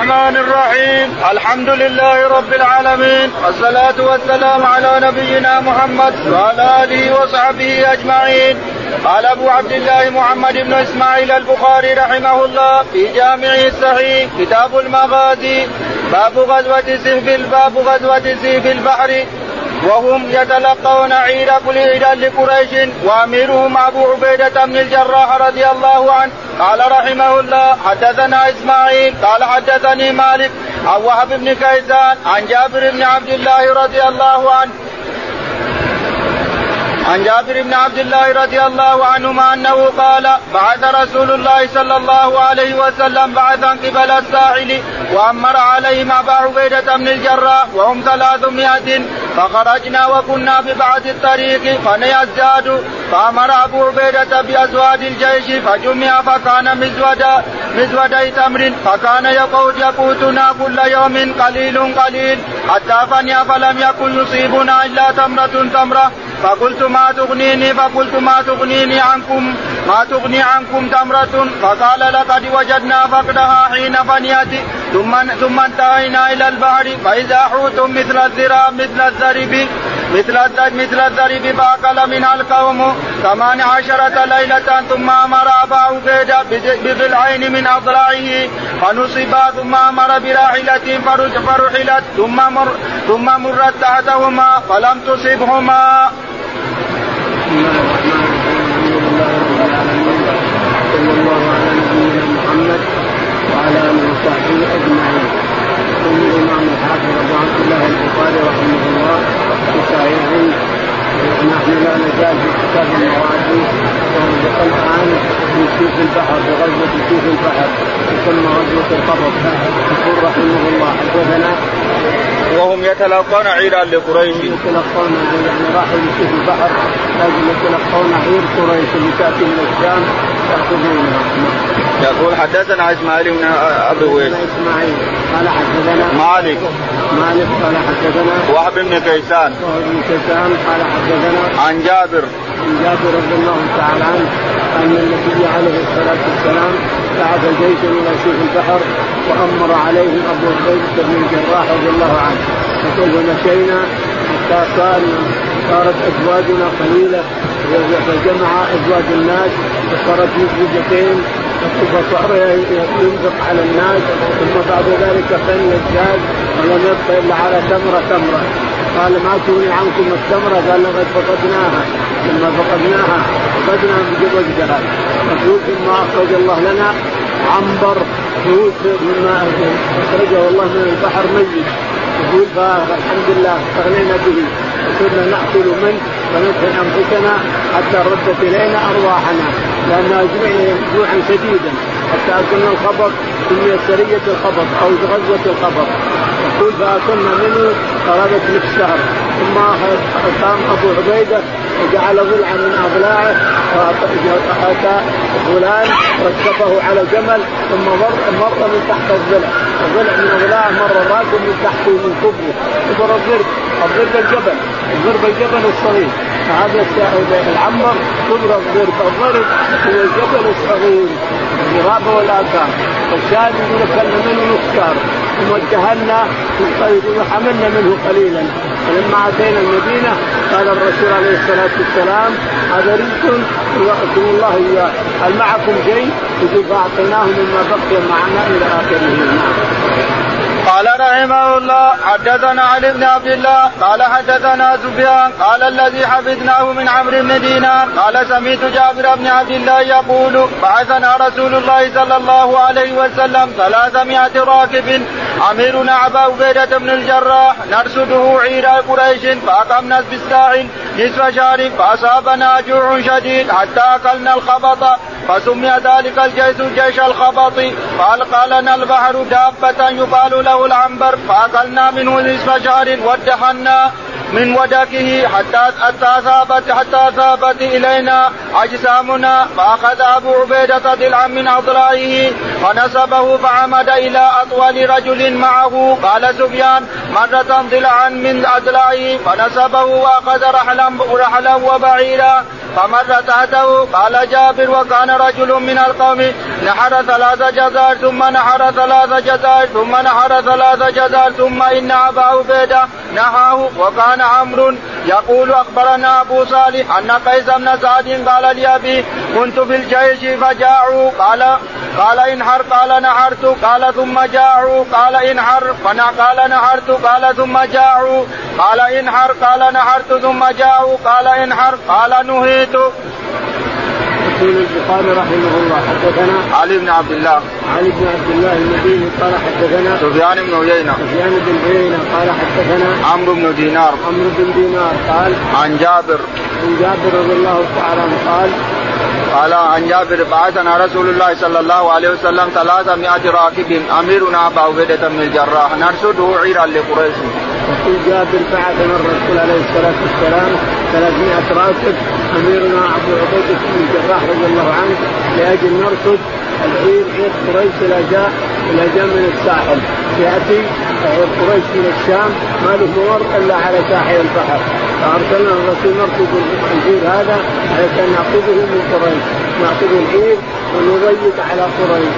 الرحمن الرحيم. الحمد لله رب العالمين. والصلاة والسلام على نبينا محمد وعلى آله وصحبه أجمعين. قال أبو عبد الله محمد بن إسماعيل البخاري رحمه الله في جامعه الصحيح كتاب المغازي. باب غزوة سيف باب غزوة سيف البحر. وهم يتلقون عيد كل عيد لقريش. وأميرهم أبو عبيدة بن الجراح رضي الله عنه قال رحمه الله حدثنا إسماعيل قال حدثني مالك عن وهب بن كيسان عن جابر بن عبد الله رضي الله عنه عن جابر بن عبد الله رضي الله عنهما أنه قال بعث رسول الله صلى الله عليه وسلم بعثا قبل الساحل وأمر عليهم ابا عبيدة بن الجراح وهم ثلاثمائة فخرجنا وكنا ببعض الطريق فنيزداد فأمر أبو عبيدة بأزواج الجيش فجمع فكان مزودا مزودي تمر فكان يقود يقوتنا كل يوم قليل قليل حتى فني فلم يكن يصيبنا إلا تمرة تمرة. فقلت ما تغنيني فقلت ما تغنيني عنكم ما تغني عنكم تمرة. فقال لقد وجدنا فقدها حين فنيت. ثم ثم انتهينا إلى البحر. فإذا حوت مثل الذراع مثل الذرب مثل مثل الذرب فأكل منها القوم ثمان عشرة ليلة. ثم أمر أبا عبيدة بضلعين من أضلاعه فنصبا ثم أمر براحلة فرحلت. ثم مر ثم مرت تحتهما فلم تصبهما. صلى الله على نبينا محمد وعلى آله وصحبه أجمعين. يقول الامام الحافظ ابو الله البخاري رحمه الله في صحيحه لا نزال في كتاب المواد ونبقى الان في سيف البحر بغزوه سيف البحر تسمى غزوه القبر يقول رحمه الله حدثنا يتلقون عيرا لقريش. يتلقون يعني راحوا لسيف البحر لازم يتلقون عير قريش اللي تأتي من الشام يأخذونها. يقول حدثنا إسماعيل بن أبي ويس. إسماعيل قال حدثنا مالك. مالك قال حدثنا وهب بن كيسان. وهب بن كيسان قال حدثنا عن جابر. عن جابر رضي الله تعالى عنه أن النبي عليه الصلاة والسلام بعث جيشا إلى سيف البحر وأمر عليهم أبو عبيدة بن الجراح رضي الله عنه. يقول فمشينا حتى صار صارت أزواجنا قليلة فجمع أزواج الناس وصارت مزوجتين فصار ينفق على الناس؟ ثم بعد ذلك فن يزداد ولم يبق إلا على تمره تمرة. قال ما تغني عنكم التمره قال لقد فقدناها. لما فقدناها فقدنا بجبل جهل ثم أخرج الله لنا عنبر فوت مما أخرجه الله من البحر ميت. يقول فالحمد لله استغنينا به. وصرنا نأكل منه ونطعم أنفسنا حتى ردت إلينا أرواحنا. لأنها جوعنا جوعا شديدا. حتى أكلنا الخبط سميت سرية الخبط أو غزوة الخبط يقول فاكلنا منه نصف شهر. ثم قام أبو عبيدة وجعل ضلعا من أضلاعه واتى فلان ركبه على جمل ثم مر مر من تحت الضلع الضلع من أضلاعه مر الراكب من تحته من كبره. كبر الضرب الضرب الجبل. الضرب الجبل الصغير. فهذا العنبر كبر الضرب الضرب هو الجبل الصغير. الغرابه والاكام الشاهد يقول اكلنا منه نص ثم اتهلنا وحملنا منه قليلا. فلما أتينا المدينة قال الرسول عليه الصلاة والسلام هذا رزق يوافقكم الله إياه. هل معكم شيء؟ يقول فأعطيناه مما بقي معنا. قال رحمه الله حدثنا علي بن عبد الله قال حدثنا سفيان قال الذي حفظناه من عمرو بن دينار قال سمعت جابر بن عبد الله يقول بعثنا رسول الله صلى الله عليه وسلم ثلاثمائة راكب أميرنا أبا عبيدة بن الجراح نرصده عير قريش فأقمنا بالساحل نصف شهر فأصابنا جوع شديد حتى أكلنا الخبط فسمي ذلك الجيش جيش الخبط فألقى لنا البحر دابة يقال له العنبر فاكلنا منه نصف شهر وادخلنا من ودكه حتى حتى ثابت حتى ثابت إلينا أجسامنا فأخذ أبو عبيدة ضلعا من أضلاعه فنسبه فعمد إلى أطول رجل معه. قال سفيان مرة ضلعا من أضلاعه فنسبه وأخذ رحلا رحلا وبعيرا فمر تحته قال جابر وكان رجل من القوم نحر ثلاث جزار ثم نحر ثلاث جزار ثم نحر ثلاث جزار ثم إن أبا عبيدة نهاه وكان عمرو يقول أخبرنا أبو صالح أن قيس بن سعد قال لأبي كنت في الجيش فجاعوا. قال قال انحر قال نحرت. قال ثم جاعوا. قال انحر قال نحرت. قال ثم جاعوا. قال انحر قال نحرت. ثم جاعوا. قال انحر قال نهيت. يقول البخاري رحمه الله. حدثنا علي بن عبد الله. علي بن عبد الله المديني قال حدثنا سفيان بن عيينة. سفيان بن عيينة قال حدثنا عمرو بن دينار. عمرو بن دينار قال عن جابر. عن جابر رضي الله تعالى عنه قال قال عن جابر بعثنا رسول الله صلى الله عليه وسلم 300 راكب أميرنا أبا عبيدة بن الجراح نرشده عيرا لقريش. يقول جابر بعثنا الرسول عليه الصلاة والسلام 300 راكب أميرنا أبو عبيده بن الجراح رضي الله عنه لأجل نرصد العير عير قريش إلى جاء إلى جاء من الساحل. يأتي قريش من الشام ما له ممر إلا على ساحل البحر. فأرسلنا الرسول نرصد العير هذا علشان نأخذه من قريش. نأخذ العير ونضيق على قريش.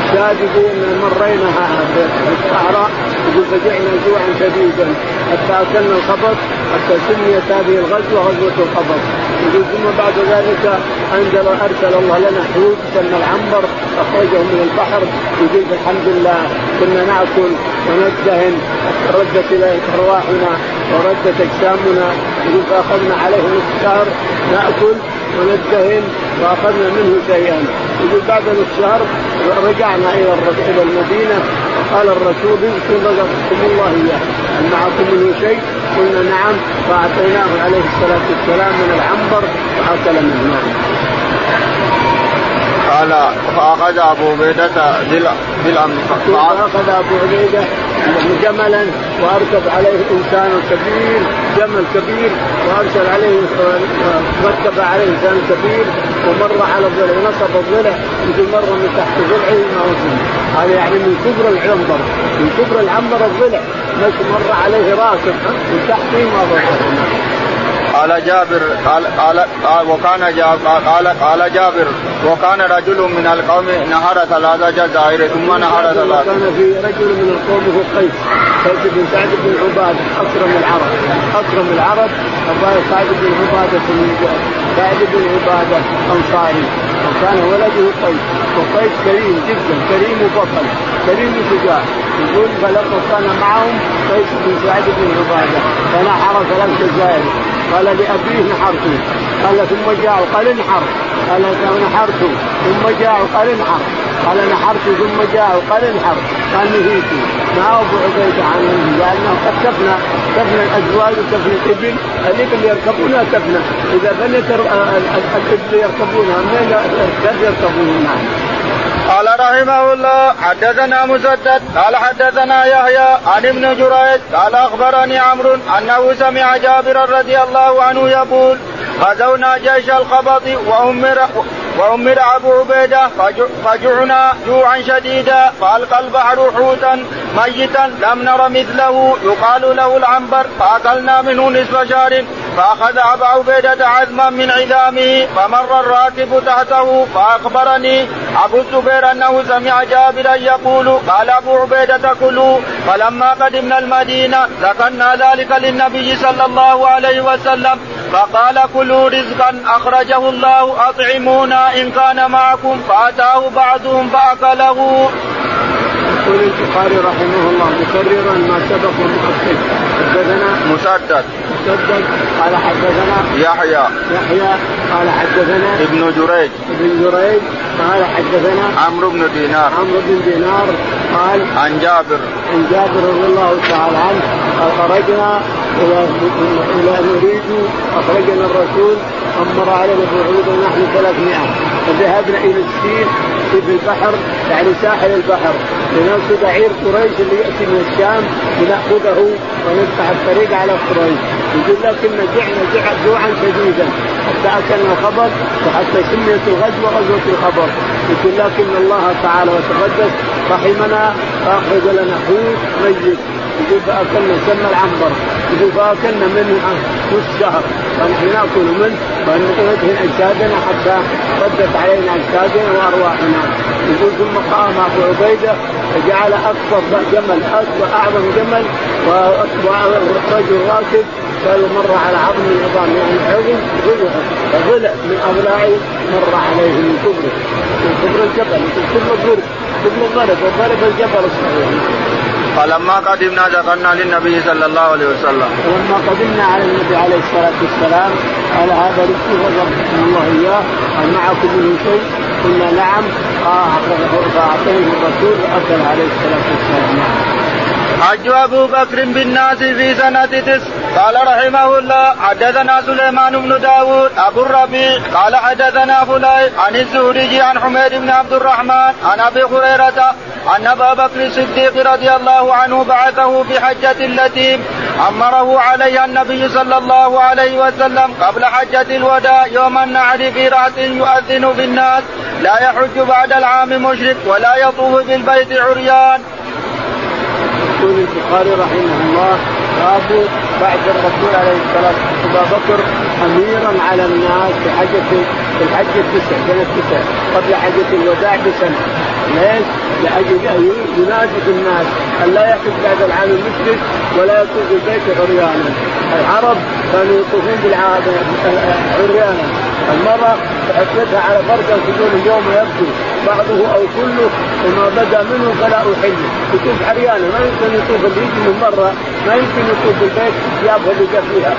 الشاهد يقول مرينا في الصحراء يقول فجعنا جوعا شديدا. حتى اكلنا الخبط حتى سميت هذه الغزوة غزوة الخبط يقول ثم بعد ذلك انزل أرسل الله لنا حوت سمى العنبر أخرجه من البحر. يقول الحمد لله كنا نأكل وندهن ردت اليه أرواحنا وردت أجسامنا. يقول فأخذنا عليه نصف شهر نأكل وندهن وأخذنا منه شيئا. يقول بعد نصف شهر رجعنا إلى إلى المدينة. قال الرسول اذكر رزقكم الله اياه هل معكم منه شيء؟ قلنا نعم. فأعطيناه عليه الصلاة والسلام من العنبر وأكل منه. قال فأخذ أبو عبيدة بالأمر. فأخذ أبو عبيدة جملا وأركب عليه إنسان كبير جمل كبير وأرسل عليه ركب عليه إنسان كبير ومر على الضلع نصب الضلع يقول مر من تحت ضلعه ما وزن هذا يعني من كبر العنبر من كبر العنبر الضلع مر عليه راكب من تحته ما ضر قال جابر قال قال وكان جابر قال قال جابر وكان رجل من القوم نهر ثلاث جزائر ثم نهر ثلاث. كان في رجل من القوم هو قيس قيس بن سعد بن عباده أكرم العرب أكرم العرب سعد بن عباده بن سعد بن عباده انصاري وكان ولده قيس وقيس كريم جدا كريم وبطل كريم وشجاع يقول فلقد كان معهم قيس بن سعد بن عباده فنحر ثلاث جزائر. قال لأبيه نحرته قال ثم جاء قال انحر. قال نحرت. ثم جاء قال انحر. قال نحرت. ثم جاء قال انحر. قال نهيت. ما أبو عبيدة عنه لأنه قد تفنى. تفنى الأزواج وتفنى الإبل. اللي يركبونها تفنى. إذا فنيت الإبل يركبونها من يركبونها؟ قال رحمه الله حدثنا مسدد قال حدثنا يحيى عن ابن جريج قال أخبرني عمرو أنه سمع جابر رضي الله عنه يقول غزونا جيش الخبط وأمر وأمر أبو عبيدة فجعنا جوعا شديدا فألقى البحر حوتا ميتا لم نر مثله. يقال له العنبر فأكلنا منه نصف شهر فأخذ أبا عبيدة عزما من عظامه فمر الراكب تحته فأخبرني أبو الزبير أنه سمع جابرا يقول قال أبو عبيدة كلوا فلما قدمنا المدينة ذكرنا ذلك للنبي صلى الله عليه وسلم فقال كلوا رزقا أخرجه الله إن كان معكم فأتاه بعضهم فأكله. يقول البخاري رحمه الله مكررا ما سبق ومؤكد حدثنا مسدد. مسدد قال حدثنا يحيى. يحيى قال حدثنا ابن جريج. ابن جريج قال حدثنا عمرو بن دينار. عمرو بن دينار قال عن جابر. عن جابر رضي الله تعالى عنه قال خرجنا إلى نريد أخرجنا الرسول أمر علينا عبيده ونحن 300 فذهبنا إلى السين في البحر يعني ساحل البحر. لنرصد عير قريش اللي يأتي من الشام لنأخذه ونفتح الطريق على قريش. يقول لكن جعنا جوعا شديدا. حتى أكلنا الخبر وحتى سميت الغزوه غزوه الخبر. يقول لكن الله تعالى وتقدس رحمنا فاخرج لنا حوت ميت. يقول فأكلنا سمى العنبر يقول فأكلنا منه نص شهر. فنحن نأكل منه وندهن أجسادنا حتى ردت علينا أجسادنا وأرواحنا. يقول ثم قام أبو عبيدة فجعل اكبر جمل اكبر أعظم جمل ورجل راكب قالوا مر على عظم العظام يعني عظم فضلع من اضلاعه مر عليه من كبره. من كبر الجبل من كبر كبر الضرب وضرب الجبل الصغير. فلما قدمنا ذكرنا للنبي صلى الله عليه وسلم. ولما قدمنا على النبي عليه الصلاة والسلام قال هذا رزقي رزقكم الله إياه هل معكم منه شيء؟ قلنا نعم فاعطيه الرسول واكل عليه الصلاة والسلام. حج أبو بكر بالناس في سنة تسع قال رحمه الله حدثنا سليمان بن داود أبو الربيع قال حدثنا فلان عن الزهري عن حميد بن عبد الرحمن عن أبي هريرة أن أبا بكر الصديق رضي الله عنه بعثه في حجه التي أمره عليها النبي صلى الله عليه وسلم قبل حجة الوداع يوم النعر في رأس يؤذن في الناس. لا يحج بعد العام مشرك ولا يطوف بالبيت عريان. يقول البخاري رحمه الله باب بعد الرسول عليه الصلاة والسلام ابا بكر أميرا على الناس في حجه في الحج التسع سنة تسع قبل حجة الوداع بسنة ليش؟ ينادي في الناس أن لا يحج بعد العام المشرك ولا يطوف البيت عريانا العرب كانوا يطوفون بالعاده عريانا المرأة تحطها على فرجها تقول اليوم يبدو بعضه أو كله وما بدا منه فلا أحل. يطوف عريانا ما يمكن يطوف يجي من برا ما يمكن يطوف بالبيت ثيابها اللي فيها.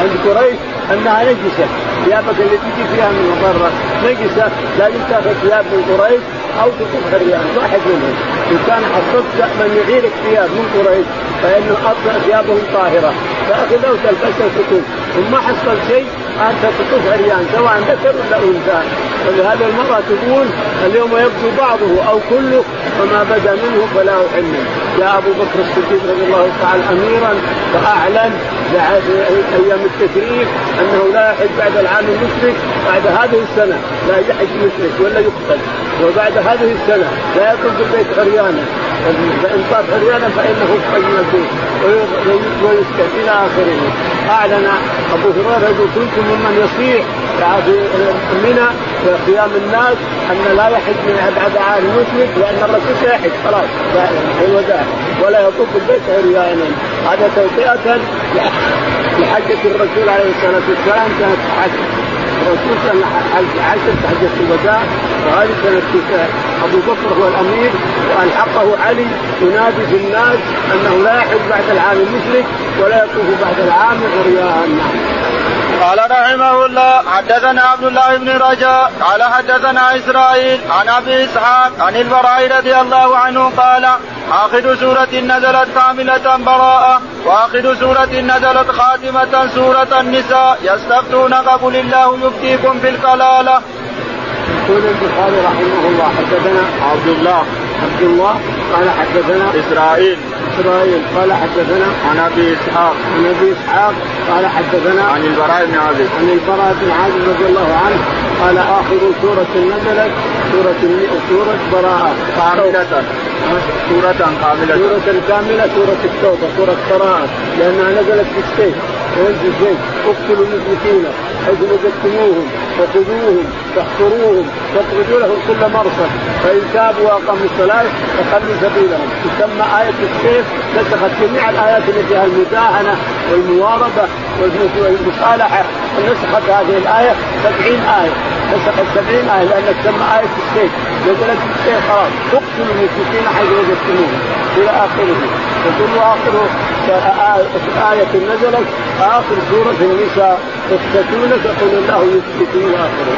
عند قريش أنها نجسة. ثيابك اللي تجي فيها من برا نجسة لازم تاخذ ثياب من قريش. أو تطوف عريان واحد منهم. إن كان حصلت من يعيرك ثياب من قريش فإنه افضل ثيابهم طاهرة. فاخذها وتلبسها وتطوف وما حصل شيء أنت تطوف عريان سواء ذكر ولا أنثى. ولهذا المرأة تقول اليوم يبدو بعضه أو كله فما بدا منه فلا احل جاء أبو بكر الصديق رضي الله تعالى أميرا فاعلن أيام التشريف أنه لا يحج بعد العام المشرك بعد هذه السنة. لا يحج مشرك ولا يقتل. وبعد هذه السنة لا يكون في البيت عريانا. فإن طاف عريانا فإنه يخرج من البيت ويسكن إلى آخره. أعلن أبو هريرة يقول كنت ممن يصيح في منى في قيام الناس أن لا يحج من بعد عام المشرك لأن الرسول سيحج خلاص الوداع ولا يطوف البيت عريانا هذا توطئه لحجة الرسول عليه الصلاة والسلام كانت حج. الرسول كان حجه حجة الوداع. وهذه سنه أبو بكر هو الأمير وألحقه علي ينادي في الناس أنه لا يحج بعد العام المشرك ولا يطوف بعد العام عريان قال رحمه الله حدثنا عبد الله بن رجاء قال حدثنا إسرائيل عن أبي إسحاق عن البراء رضي الله عنه قال آخر سورة نزلت كاملة براءة وآخر سورة نزلت خاتمة سورة النساء يستفتونك قل الله يفتيكم في الكلالة. يقول البخاري رحمه الله حدثنا عبد الله عبد الله قال حدثنا إسرائيل اسرائيل قال حدثنا عن أبي إسحاق. عن أبي إسحاق قال حدثنا عن البراء بن عازب. عن البراء بن عازب رضي الله عنه قال آخر سورة نزلت سورة سورة براءة. كاملة. سورة كاملة. سورة كاملة سورة التوبة سورة براءة لأنها نزلت في السيف وينزل السيف اقتلوا المشركين حيث وجدتموهم وخذوهم واحصروهم واخرجوا لهم كل مرصد. فإن تابوا وأقاموا الصلاة فخلوا سبيلهم. تسمى آية السيف نسخت جميع الآيات التي فيها المداهنة والمواربة والمصالحة. نسخت هذه الآية سبعين آية. نسخت سبعين آية لأنها تسمى آية السيف نزلت السيف خلاص. اقتلوا المشركين حيث وجدتموهم إلى آخره. يقول آخر آية نزلت آخر سورة النساء. يفتتونك يقول الله يثبتون آخره.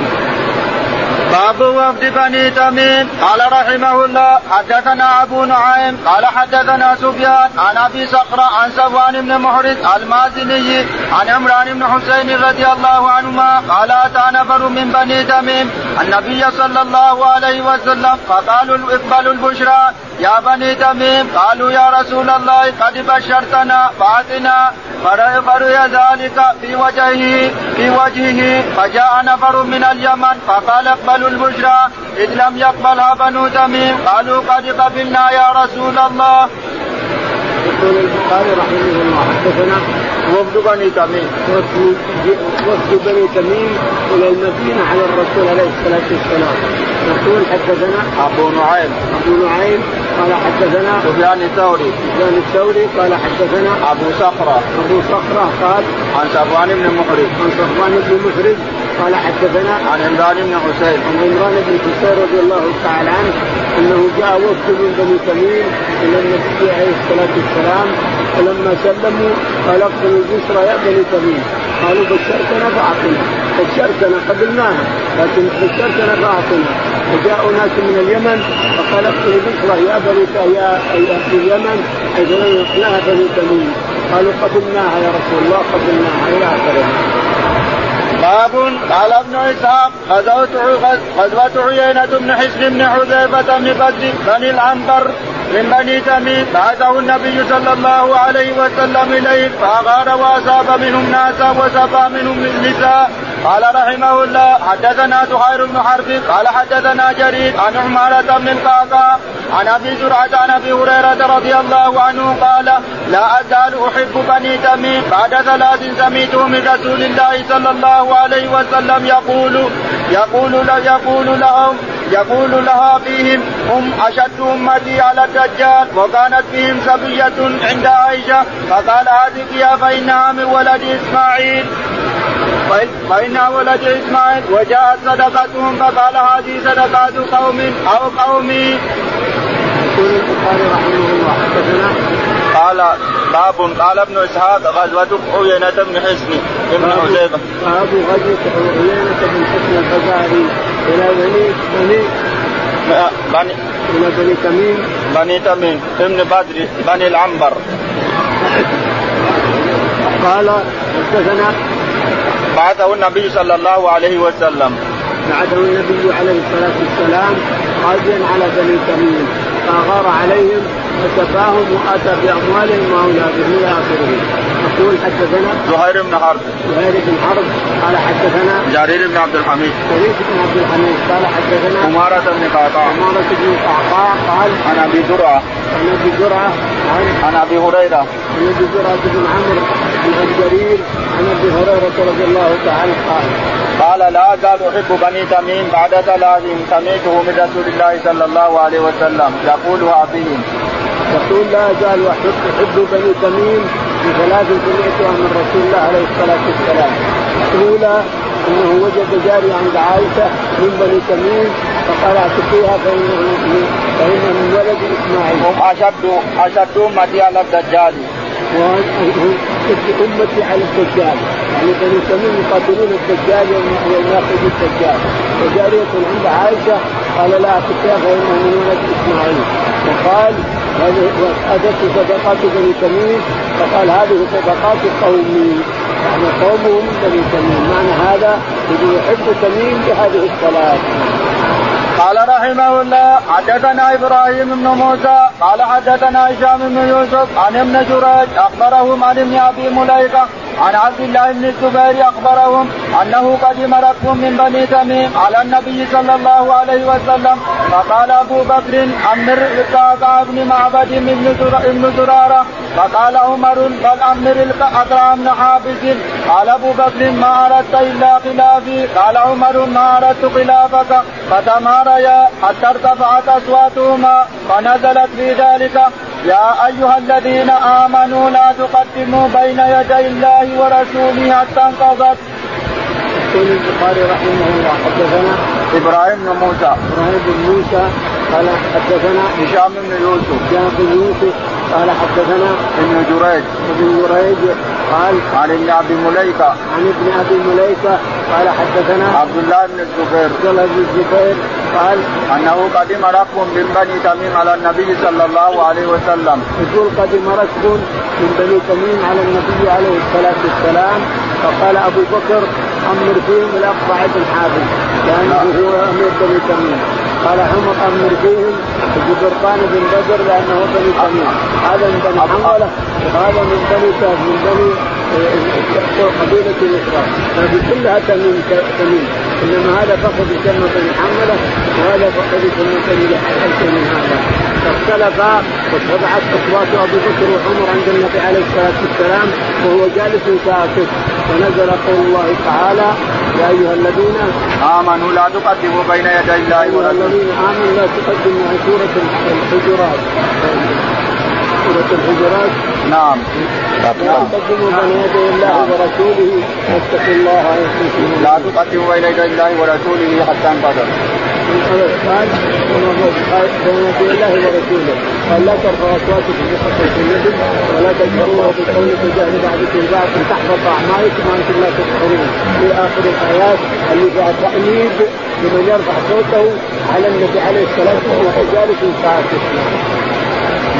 باب وفد بني تميم. قال رحمه الله حدثنا أبو نعيم. قال حدثنا سفيان عن أبي صخر عن صفوان بن محرز المازني عن عمران بن حسين رضي الله عنهما قال اتى نفر من بني تميم. النبي صلى الله عليه وسلم فقالوا اقبلوا البشرى. يا بني تميم قالوا يا رسول الله قد بشرتنا فاتنا. فرؤي ذلك في وجهه في وجهه. فجاء نفر من اليمن فقال اقبلوا البشرى. إذ لم يقبلها بنو تميم قالوا قد قبلنا يا رسول الله. يقول البخاري رحمه الله حدثنا وفد بني تميم. وفد بني تميم إلى المدينة على الرسول عليه الصلاة والسلام. يقول حدثنا أبو نعيم. أبو نعيم قال حدثنا سفيان الثوري. سفيان الثوري قال حدثنا أبو صخرة. أبو صخرة قال عن صفوان بن محرز عن صفوان بن محرز قال حدثنا عن عمران بن حسين. عن عمران بن حسين رضي الله تعالى عنه أنه جاء وفد من بني تميم إلى النبي عليه الصلاة والسلام فلما سلموا قال اقتلوا البشرى يا بني تميم. قالوا بشرتنا فاعطنا بشرتنا قبلناها لكن بشرتنا فاعطنا وجاءوا ناس من اليمن فقال اقتلوا البشرى يا بني يا أهل اليمن حيث يقنعها بني تميم. قالوا قبلناها يا رسول الله قبلناها إلى اخره باب قال ابن إسحاق غزوت غزوة عيينة بن حسن بن حذيفة بن بدر بني العنبر. من بني تميم بعثه النبي صلى الله عليه وسلم إليه فأغار وأصاب منهم ناسا وسفى منهم النساء قال رحمه الله حدثنا زهير بن حرب قال حدثنا جرير عن عمارة بن القعقاع عن أبي زرعة عن أبي هريرة رضي الله عنه قال لا أزال أحب بني تميم بعد ثلاث سميته من رسول الله صلى الله عليه وسلم يقول يقول يقول لهم يقول لها فيهم هم أشد أمتي على الدجال وكانت فيهم سبية عند عائشة. فقال هذه يا فانها من ولد إسماعيل. فإنها ولد إسماعيل. وجاءت صدقتهم فقال هذه صدقات قوم أو قومي. يقول البخاري رحمه الله حدثنا قال باب قال ابن إسحاق غزوة عيينة بن حسن ابن حذيفة. باب غزوة عيينة بن حسن الفزاري إلى بني بني بني إلى بني تميم بني تميم ابن بدر بني العنبر. قال حدثنا بعثه النبي صلى الله عليه وسلم بعثه النبي عليه الصلاة والسلام قاضيا على بني تميم فأغار عليهم وسفاهم وآتى باموالهم واولادهم إلى آخره. يقول حدثنا زهير بن حرب. زهير بن حرب. قال حدثنا جرير بن عبد الحميد. جرير بن عبد الحميد. قال حدثنا أمارة بن قعقاع. عمارة بن قعقاع قال عن أبي زرعة. عن أبي زرعة عن أبي هريرة. عن أبي زرعه بن عمرو عن أبي جرير عن أبي هريرة رضي الله تعالى قال قال لا أزال أحب بني تميم بعد ثلاث سمعته من رسول الله صلى الله عليه وسلم. يقولها فيهم يقول لا ازال احب أحب بني تميم بثلاث سمعتها من رسول الله عليه الصلاة والسلام. الأولى إنه وجد جاري عند عائشه من بني تميم فقال اعتقيها فإنه فإنه من ولد إسماعيل. هم أشد أشد أمتي على الدجال. امتي على الدجال. يعني بني تميم يقاتلون الدجال ويناقض الدجال. وجارية عند عائشة قال لا أعتقها فإنه من ولد إسماعيل. وقال أتت صدقات بني تميم. فقال هذه صدقات قومي. يعني قومه بني تميم. معنى هذا يقول يحب تميم بهذه الصلاة. قال رحمه الله حدثنا إبراهيم بن موسى قال حدثنا هشام بن يوسف عن ابن جريج أخبرهم عن ابن أبي مليكة عن عبد الله بن الزبير أخبرهم أنه قدم ركب من بني تميم على النبي صلى الله عليه وسلم فقال أبو بكر أمر القعقاع بن معبد بن زرارة. فقال عمر بل أمر الاقرع بن حابس. قال أبو بكر ما أردت إلا خلافي. قال عمر ما أردت خلافك. فتماريا حتى ارتفعت أصواتهما فنزلت في ذلك. يا أيها الذين آمنوا لا تقدموا بين يدي الله ورسوله حتى انقضت. يقول البخاري رحمه الله. حدثنا إبراهيم بن موسى. إبراهيم بن موسى قال حدثنا هشام بن يوسف. هشام بن يوسف قال حدثنا ابن جريج. ابن جريج قال عن ابن ابي مليكه عن ابن ابي مليكه قال حدثنا عبد الله بن الزبير. عبد الله بن الزبير قال أنه قدم ركب من بني تميم على النبي صلى الله عليه وسلم. يقول قدم ركب من بني تميم على النبي عليه الصلاة والسلام فقال أبو بكر أمر فيهم الاقرع بن حابس لأنه هو أمير بني تميم. قال عمر أمر فيهم الزبرقان بن بدر لأنه بني تميم هذا من بني حنظله وهذا من بني من بني قبيلة الإسراء. هذه كلها تميم تميم. إنما هذا يسمى بني حنظله وهذا يسمى بني حنظله من هذا. فاختلفا واتبعت أصوات أبو بكر وعمر عند النبي عليه الصلاة والسلام وهو جالس ساكت. فنزل قول الله تعالى يا أيها الذين آمنوا لا تقدموا بين يدي الله ورسوله. الذين آمنوا لا تقدموا سورة الحجرات. سورة الحجرات. نعم. لا تقدموا بين يدي الله ورسوله. واتقوا الله لا تقدموا بين يدي الله ورسوله حتى انتظر قال بين يدي الله ورسوله قال لا ترفعوا اصواتكم بخطة النبي ولا تجهروا بالقول كجهل بعضكم بعض تحبط اعمالكم وأنتم لا تشعرون في آخر الآيات اللي فيها تأنيب لمن يرفع صوته على النبي عليه الصلاة والسلام جالس ساكت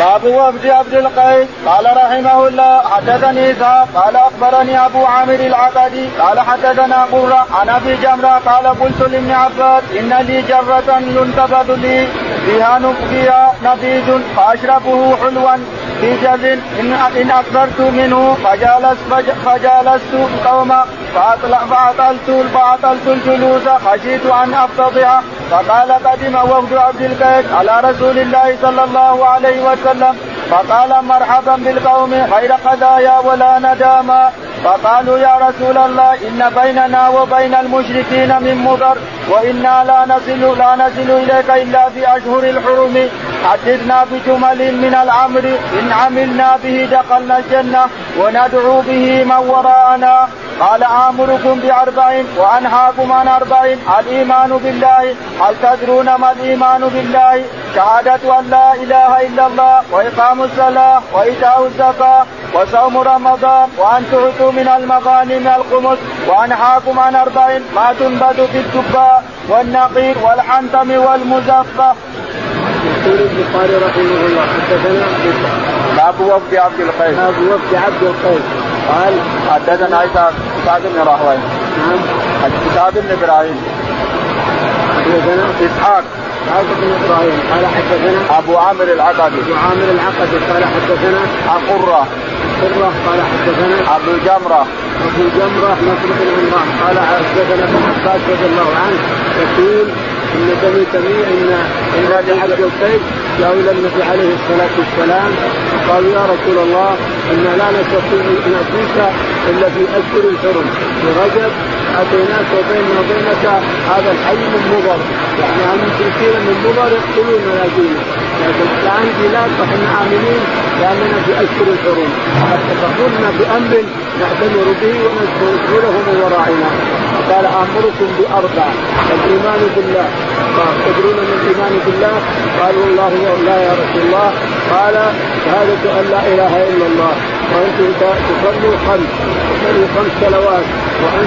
باب وفد عبد القيس. قال رحمه الله حدثني إسحاق. قال أخبرني أبو عامر العقدي قال حدثنا قرة عن أبي جمرة. قال قلت لابن عباس إن لي جرة ينتفض لي فيها فيها نبيذ فأشربه حلوا في جر ان إن اكثرت منه فجالس فجالست قوما فاطلت فأطلت الجلوس خشيت أن أفتضح. فقال قدم وفد عبد القيس على رسول الله صلى الله عليه وسلم. فقال مرحبا بالقوم غير قضايا ولا نداما. فقالوا يا رسول الله إن بيننا وبين المشركين من مضر وإنا لا نصل لا نصل إليك إلا في أشهر الحرم. حدثنا بجمل من الامر إن عملنا به دخلنا الجنة وندعو به من وراءنا. قال آمركم بأربع وأنهاكم عن أربع الإيمان بالله هل تدرون ما الإيمان بالله؟ شهادة أن لا إله إلا الله وإقام الصلاة وإيتاء الزكاة وصوم رمضان وأن تعطوا من المغانم الخمس وأنهاكم عن أربع ما تنبت في الدباء والنقير والحنتم والمزفة. يقول البخاري رحمه الله حدثنا باب وفد عبد القيس باب وفد عبد القيس قال حدثنا اسحاق إسحاق بن راهوي نعم. إسحاق بن إبراهيم. حدثنا؟ إسحاق. إسحاق بن إبراهيم. قال حدثنا؟ أبو عامر العقدي. أبو عامر العقدي. قال حدثنا؟ عن قره قره قال حدثنا؟ أبو جمرة. أبو جمرة نصر بن عمران قال حدثنا ابن عباس رضي الله عنه يقول إن بني تميم إن إن عبد القيس جاءوا إلى النبي عليه الصلاة والسلام. قالوا يا رسول الله إنا لا نستطيع أن نأتيك إلا في اشهر الحرم في رجب أتيناك وبيننا وبينك هذا الحي من مضر. يعني المشركين من مضر يقتلون يدينا لكن الآن بلاد فاحنا امنين لأننا في اشهر الحرم تقولنا بأمر نعتمر به وندخله من ورائنا قال آمركم بأربع الإيمان بالله. تدرون من الايمان بالله؟ قالوا الله لا يا رسول الله. قال شهادة أن لا إله إلا الله. وأنتم تصلوا خمس تصلوا خمس صلوات. وأن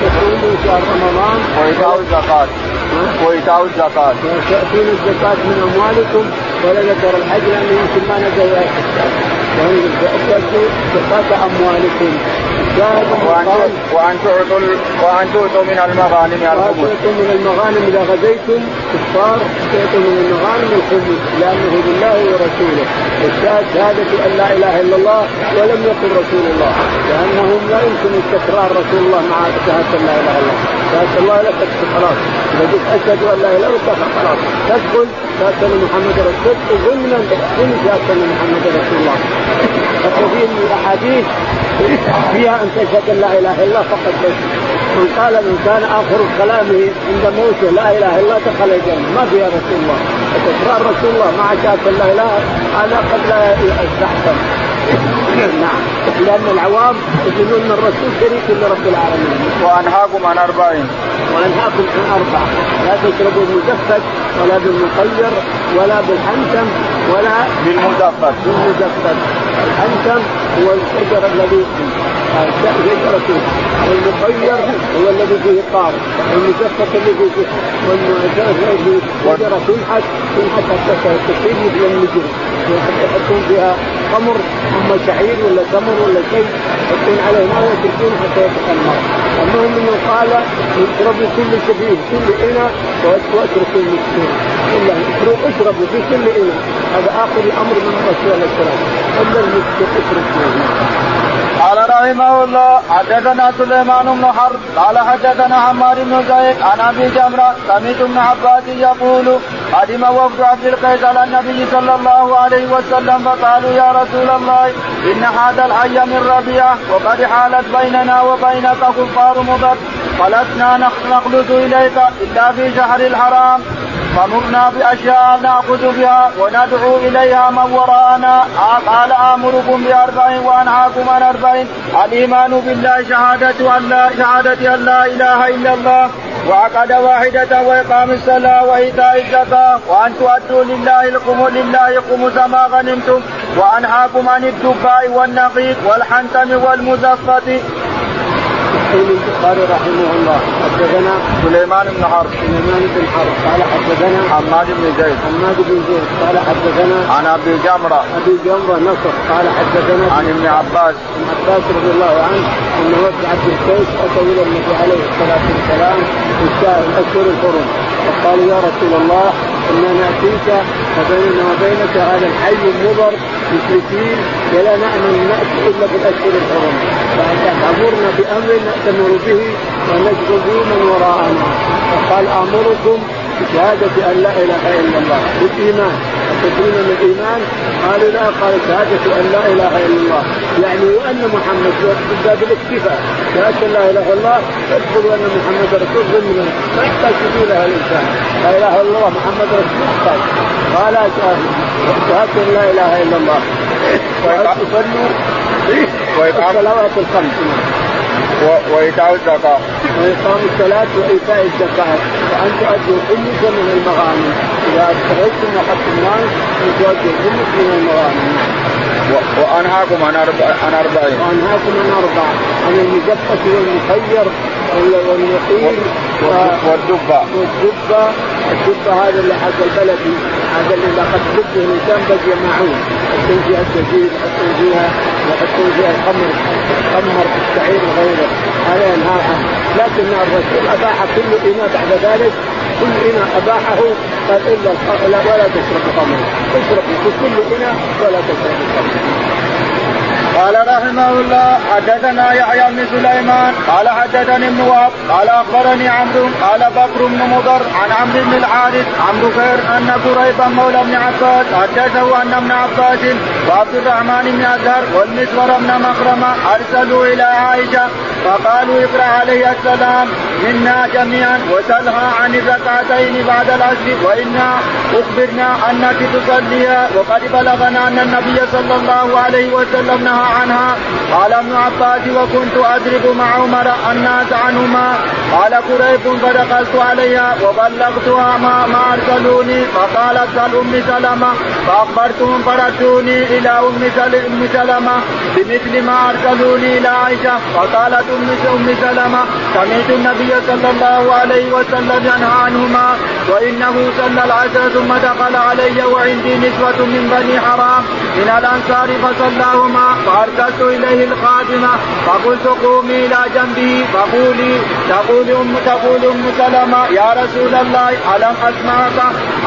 تصوموا شهر رمضان. وإيتاء الزكاة. وإيتاء الزكاة. وتأتون الزكاة من أموالكم. ولا ذكر الحج لأنه يمكن ما نزل وأن تؤتوا زكاة أموالكم. وأن وأن تعطوا وأن تؤتوا من المغانم الخمس تعطوا من المغانم إذا غزيتم كفار تعطوا من المغانم الخمس لأنه بالله ورسوله. الشاهد شهادة أن لا إله إلا الله ولم يقل رسول الله لأنهم لا يمكن استقرار رسول الله مع شهادة لا إله إلا الله. شهادة الله لا تكفي خلاص إذا قلت أشهد أن لا إله إلا الله خلاص. تدخل شهادة محمد رسول الله. ضمنا ضمن شهادة محمد رسول الله. فكثير من الأحاديث فيها أن تشهد أن لا إله إلا الله فقد تشهد من قال من كان آخر كلامه عند موته لا إله إلا الله دخل الجنة. ما فيها رسول الله. فتكرار رسول الله. مع شهاده لا إله هذا قد لا يستحسن نعم. لأن العوام يقولون أن الرسول شريك لرب العالمين. وأنهاكم عن أربعين. وأنهاكم عن أربعة. لا تشربوا المزفت ولا بالمخير ولا بالحنتم ولا بالمزفت بالمزفت الحنتم هو الشجر الذي شجرة والمخير هو الذي فيه قار والمزفت الذي فيه والشجرة تنحت تنحت حتى تصير مثل النجم يحطون فيها خمر. أما شعير ولا تمر ولا شيء يحطون عليه ماء ويتركون حتى يتخمر المهم انه قال اشربوا كل شبيه كل إناء واتركوا المسكين. إلا اشربوا في كل إناء. هذا آخر الأمر من الرسول عليه السلام الا المسكين اتركوه قال رحمه الله حدثنا سليمان بن حرب قال حدثنا عمار بن زيد عن أبي جمرة سمعت ابن عباس يقول قدم وفد عبد القيس على النبي صلى الله عليه وسلم فقالوا يا رسول الله إن هذا الحي من ربيعة وقد حالت بيننا وبينك كفار مضر. فلسنا نخلص اليك إلا في شهر الحرام فمرنا بأشياء نأخذ بها وندعو إليها من وراءنا. قال آمركم باربع وأنهاكم عن أربع الإيمان بالله شهادة أن لا شهادة أن لا إله إلا الله وعقد واحدة وإقام الصلاة وإيتاء الزكاة. وأن تؤدوا لله القم لله خمس ما غنمتم وأنهاكم عن الدباء والنقيق والحنتم والمزفة. يقول البخاري رحمه الله حدثنا سليمان بن حرب. سليمان بن حرب قال حدثنا حماد بن زيد. حماد بن زيد قال حدثنا عن أبي جمرة. أبي جمرة نصر قال حدثنا عن ابن عباس. عن عباس رضي الله عنه أن وفد عبد القيس اتوا إلى النبي عليه الصلاة والسلام في الشهر الاشهر الحرم فقالوا يا رسول الله أنا ناتيك وبيننا وبينك هذا الحي المضر مشركين ولا نأمن ناتي إلا بالاشهر الحرم فامرنا بأمر نأتمر به ونجد من وراءنا. فقال آمركم بشهادة أن لا إله إلا الله بالإيمان. أتدرون من الإيمان؟ قالوا لا قال شهادة أن لا إله إلا الله. يعني وأن محمد باب الاكتفاء شهادة أن لا إله إلا الله تدخل أن محمد رسول ضمن ما يحتاج لها الإنسان. لا إله إلا الله محمد رسول يحتاج قال شهادة أن لا إله إلا الله. ويصلوا الصلوات الخمس. وإيتاء الزكاة. وإقام الصلاة وإيتاء الزكاة. وأن تؤدوا الخمس من المغانم. إذا اشتريتم وأخذتم مال أن تؤدوا الخمس من المغانم. وأنهاكم عن أربع عن أربعين. وأنهاكم عن أربع. عن المزقة والمخير والنقيل والدبة والدبة الدبة هذا اللي حق البلدي هذا اللي لقد دبه الإنسان بقي معون يحطون فيها الدجيج يحطون فيها يحطون فيها الخمر. الخمر الشعير وغيره. هذا ينهاها لكن الرسول أباح كل إناء بعد ذلك. كل إناء أباحه قال إلا ولا تشرب الخمر اشرب في كل إناء ولا تشرب الخمر قال رحمه الله حدثنا يحيى بن سليمان قال حدثني ابن وهب قال أخبرني عمرو قال بكر بن مضر عن عمرو بن الحارث عمرو خير أن قريبا مولى ابن عباس حدثه أن ابن عباس وعبد الرحمن بن أزهر والمسور بن مخرمة أرسلوا إلى عائشة فقالوا اقرأ عليه السلام منا جميعا وسلها عن الركعتين بعد العصر وإنا أخبرنا أنك تصليها وقد بلغنا أن النبي صلى الله عليه وسلم نهى عنها. قال ابن عباس وكنت اضرب مع عمر الناس عنهما. قال قريب فدخلت عليها وبلغتها ما, ما أرسلوني. فقالت سل أم سلمة. فأخبرتهم فردوني إلى أم سلمة بمثل ما أرسلوني إلى عائشة. فقالت ام ام سلمه سمعت النبي صلى الله عليه وسلم ينهى عنهما وإنه صلى العصر ثم دخل علي وعندي نسوة من بني حرام. من الأنصار فصلاهما فأرسلت إليه الخادمة فقلت قومي إلى جنبه فقولي تقول أم تقول أم سلمة يا رسول الله ألم أسمعك؟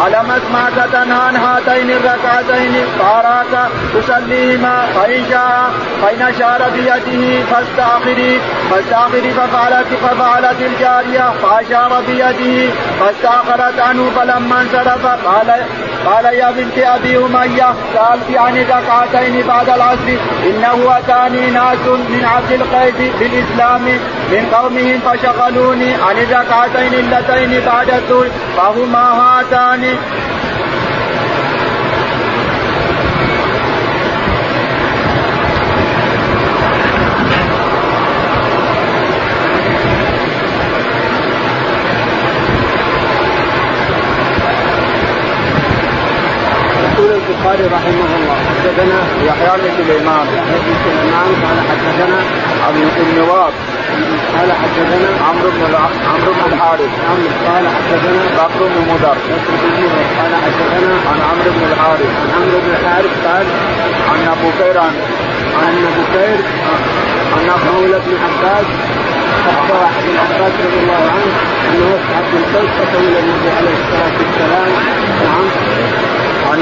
ألم أسمعك تنهى عن هاتين الركعتين؟ فأراك تصليهما فإن شاء فإن أشار بيده فاستأخري. فاستاخري ففعلت ففعلت الجارية فأشار بيده فاستاخرت عنه فلما انصرف قال قال يا بنت أبي أمية سألت عن الركعتين بعد العصر إنه أتاني ناس من عبد القيس بالاسلام من قومهم فشغلوني عن الركعتين اللتين بعد الظهر فهما هاتان يقول البخاري رحمه الله. حدثنا يحيى بن سليمان. يحيى بن سليمان قال حدثنا ابن وهب. قال حدثنا عمرو بن عمرو بن الحارث. قال حدثنا بكر بن بن مضر. قال حدثنا عن عمرو بن الحارث. عن عمرو بن الحارث قال عن أبو خير عن عن بكير عن مولى ابن عباس أخبر ابن عباس رضي الله عنه ان وفد عبد القيس اتوا إلى النبي عليه الصلاة والسلام نعم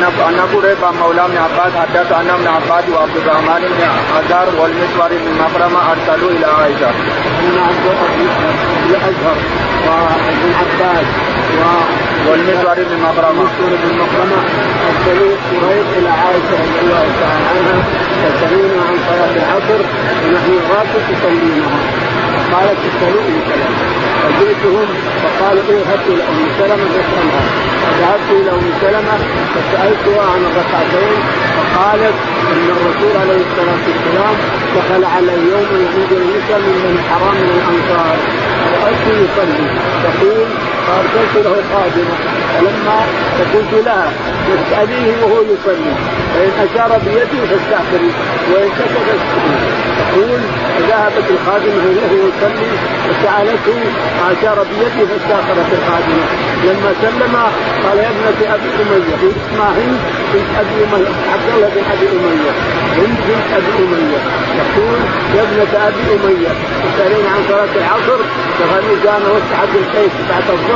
ان قريب عن مولى ابن عباس حدث أن ابن عباس وعبد الرحمن بن ازهر والمسور بن مكرمة أرسلوا إلى عائشة. ان عبد الازهر وابن عباس والمسور بن مكرمة. والمسور بن مكرمة أرسلوا قريب إلى عائشة رضي الله تعالى عنها تسالون عن صلاة العصر ونحن غافل تصلينها. قالت اسالوني كلام. فجئتهم فقالوا اذهبوا إلى أم سلمة فاسالها فذهبت إلى أم سلمة فسألتها عن الركعتين فقالت إن الرسول عليه الصلاة والسلام دخل على يوم يعود النساء من حرام من الأنصار. رايته يصلي. تقول فارسلت له قادمة. فلما فقلت لها اساليه وهو يصلي. فإن أشار بيده فاستغفري وإن سكت تقول ذهبت الخادمه له يصلي فسألته أشار بيده فاستغفرت الخادمه لما سلم قال يا ابنة أبي أمية اسمها هند بنت أبي أمية عبد الله بن أبي أمية هند بنت أبي أمية. يقول يا ابنة أبي أمية تسالين عن صلاة العصر فقالوا كان واستحب الكيس بعد الظهر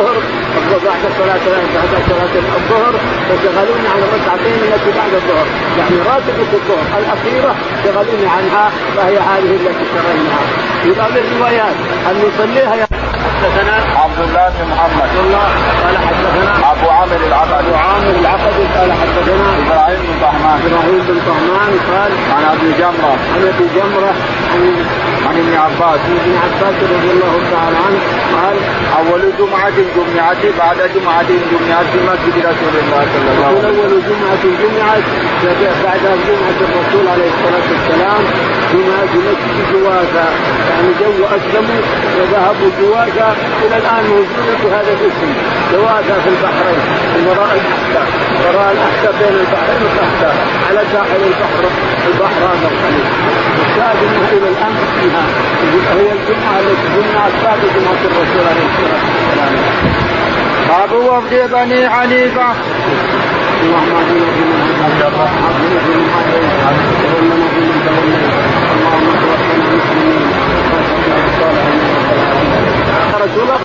بعد صلاه بعد صلاه الظهر فشغلوني عن الركعتين التي بعد الظهر. يعني راتبه الظهر الأخيرة شغلوني عنها فهي هذه التي شغلناها. في بعض الروايات أن يصليها حدثنا عبد الله بن محمد. عبد الله قال حدثنا أبو عامر العقدي أبو عامر العقدي قال حدثنا إبراهيم بن طهمان إبراهيم بن طهمان قال عن أبي جمرة. عن أبي جمرة عن عن ابن عباس. عن ابن عباس رضي الله تعالى عنه قال أول جمعة جمعت بعد جمعة جمعت في مسجد رسول الله صلى الله عليه وسلم. أول جمعة جمعت بعد جمعة الرسول عليه الصلاة والسلام. جمعة في مسجد جوازة. يعني جو أسلموا وذهبوا جوازة إلى الآن موجودة بهذا الاسم جوازه في البحرين من وراء الاحساء وراء الاحساء بين البحرين والاحساء على ساحل البحر البحر هذا الخليج الشاهد إنها إلى الآن فيها هي الجمعة التي جمعت بعد جمعة الرسول عليه الصلاة والسلام. باب وفد بني حنيفة. اللهم اهدنا فيمن هديت وعافنا فيمن عافيت وتولنا فيمن توليت. رسول الله